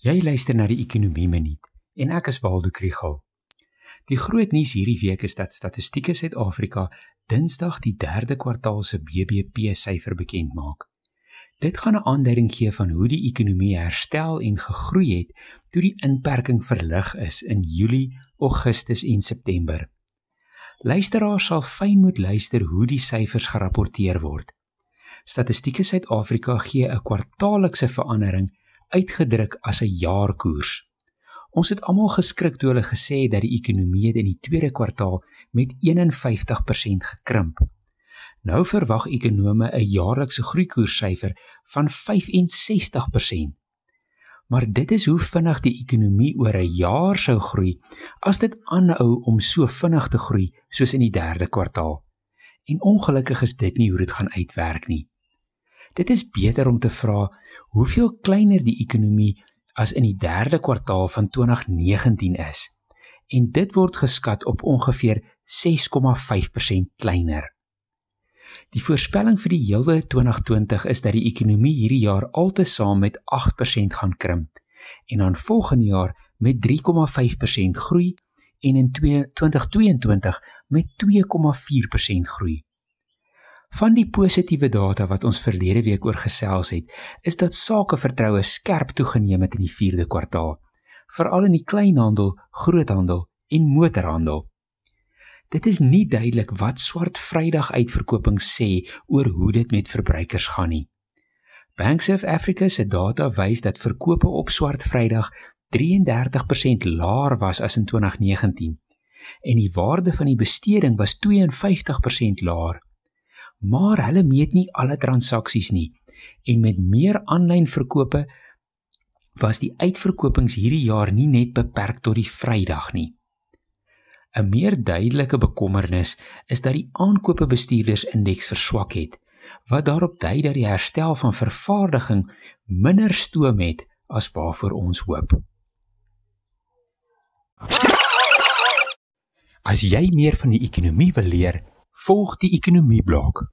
Jy luister na die Ekonomie Minuut en ek is Waldo Krugel. Die groot nuus hierdie week is dat Statistiek Suid-Afrika Dinsdag die 3de kwartaal se BBP syfer bekend maak. Dit gaan 'n aanduiding gee van hoe die ekonomie herstel en gegroei het toe die inperking verlig is in Julie, Augustus en September. Luisteraars sal fyn moet luister hoe die syfers gerapporteer word. Statistiek Suid-Afrika gee 'n kwartaallikse verandering uitgedruk as 'n jaarkoers. Ons het almal geskrik toe hulle gesê het dat die ekonomie in die tweede kwartaal met 51% gekrimp. Nou verwag ekonome 'n jaarlikse groeikoerssyfer van 65%. Maar dit is hoe vinnig die ekonomie oor 'n jaar sou groei as dit aanhou om so vinnig te groei soos in die derde kwartaal. En ongelukkig is dit nie hoe dit gaan uitwerk nie. Dit is beter om te vra hoeveel kleiner die ekonomie as in die derde kwartaal van 2019 is. En dit word geskat op ongeveer 6,5% kleiner. Die voorspelling vir die hele 2020 is dat die ekonomie hierdie jaar altesaam met 8% gaan krimp en dan volgende jaar met 3,5% groei en in 2022 met 2,4% groei. Van die positiewe data wat ons verlede week oor gesels het, is dat sakevertroue skerp toegeneem het in die 4de kwartaal, veral in die kleinhandel, groothandel en motorhandel. Dit is nie duidelik wat swart Vrydag uitverkoping sê oor hoe dit met verbruikers gaan nie. Banks of Africa se data wys dat verkope op swart Vrydag 33% laer was as in 2019 en die waarde van die besteding was 52% laer maar hulle meet nie alle transaksies nie en met meer aanlyn verkope was die uitverkopings hierdie jaar nie net beperk tot die Vrydag nie. 'n Meer duidelike bekommernis is dat die aankope bestuurdersindeks verswak het, wat daarop dui dat die herstel van vervaardiging minder stoom het as waarvoor ons hoop. As jy meer van die ekonomie wil leer, volg die ekonomie blok.